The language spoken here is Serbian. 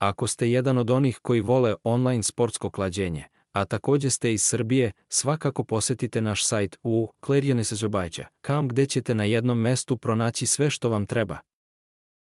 Ako ste jedan od onih koji vole online sportsko klađenje, a takođe ste iz Srbije, svakako posetite naš sajt u klerionesezobajđa.com gde ćete na jednom mestu pronaći sve što vam treba.